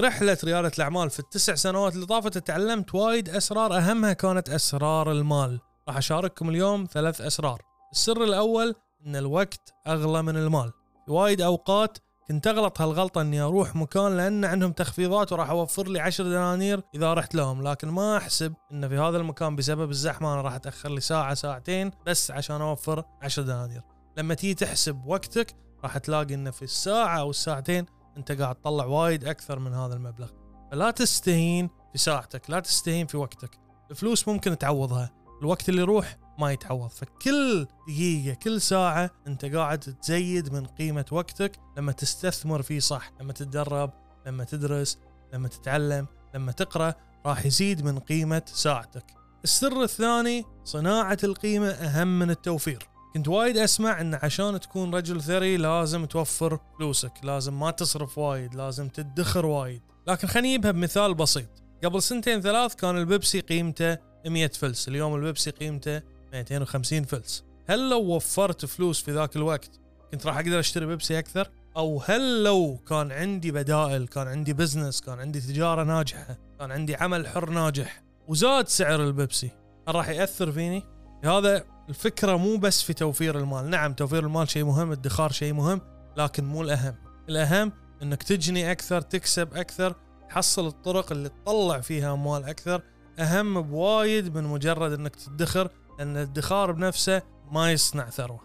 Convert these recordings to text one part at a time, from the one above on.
رحلة ريادة الأعمال في التسع سنوات اللي طافت تعلمت وايد أسرار أهمها كانت أسرار المال. راح أشارككم اليوم ثلاث أسرار. السر الأول أن الوقت أغلى من المال. وايد أوقات كنت أغلط هالغلطة أني أروح مكان لأن عندهم تخفيضات وراح أوفر لي عشر دنانير إذا رحت لهم. لكن ما أحسب أن في هذا المكان بسبب الزحمة أنا راح أتأخر لي ساعة ساعتين بس عشان أوفر عشر دنانير. لما تيجي تحسب وقتك راح تلاقي أن في الساعة أو الساعتين أنت قاعد تطلع وايد أكثر من هذا المبلغ. فلا تستهين في ساعتك لا تستهين في وقتك. الفلوس ممكن تعوضها الوقت اللي يروح ما يتعوض. فكل دقيقة كل ساعة انت قاعد تزيد من قيمة وقتك لما تستثمر فيه صح لما تتدرب لما تدرس لما تتعلم لما تقرأ راح يزيد من قيمة ساعتك. السر الثاني صناعة القيمة أهم من التوفير. كنت وايد أسمع أن عشان تكون رجل ثري لازم توفر فلوسك لازم ما تصرف وايد لازم تدخر وايد. لكن خليني أجيبها بمثال بسيط. قبل سنتين ثلاث كان البيبسي قيمته 100 فلس اليوم البيبسي قيمته 250 فلس. هل لو وفرت فلوس في ذاك الوقت كنت راح أقدر أشتري بيبسي أكثر؟ أو هل لو كان عندي بدائل كان عندي business كان عندي تجارة ناجحة كان عندي عمل حر ناجح وزاد سعر البيبسي هل راح يأثر فيني؟ هذا الفكرة مو بس في توفير المال نعم توفير المال شيء مهم الادخار شيء مهم لكن مو الأهم الأهم إنك تجني أكثر تكسب أكثر تحصل الطرق اللي تطلع فيها أموال أكثر أهم بوايد من مجرد إنك تدخر لأن الادخار بنفسه ما يصنع ثروة.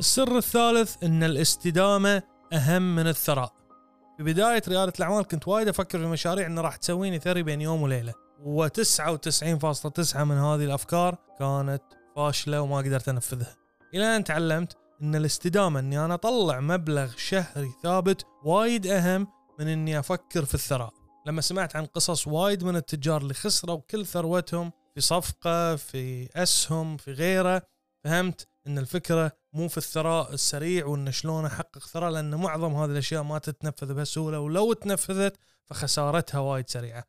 السر الثالث إن الاستدامة أهم من الثراء. في بداية ريادة الأعمال كنت وايد أفكر في مشاريع إنه راح تسويني ثري بين يوم وليلة. و99.9 من هذه الأفكار كانت فاشلة وما قدرت أنفذها. إلى أن تعلمت إن الاستدامة إني أنا أطلع مبلغ شهري ثابت وايد أهم من إني أفكر في الثراء. لما سمعت عن قصص وايد من التجار اللي خسروا كل ثروتهم في صفقة في أسهم في غيره فهمت أن الفكرة مو في الثراء السريع وأن شلون أحقق ثراء لأن معظم هذه الأشياء ما تتنفذ بسهولة ولو تنفذت فخسارتها وايد سريعة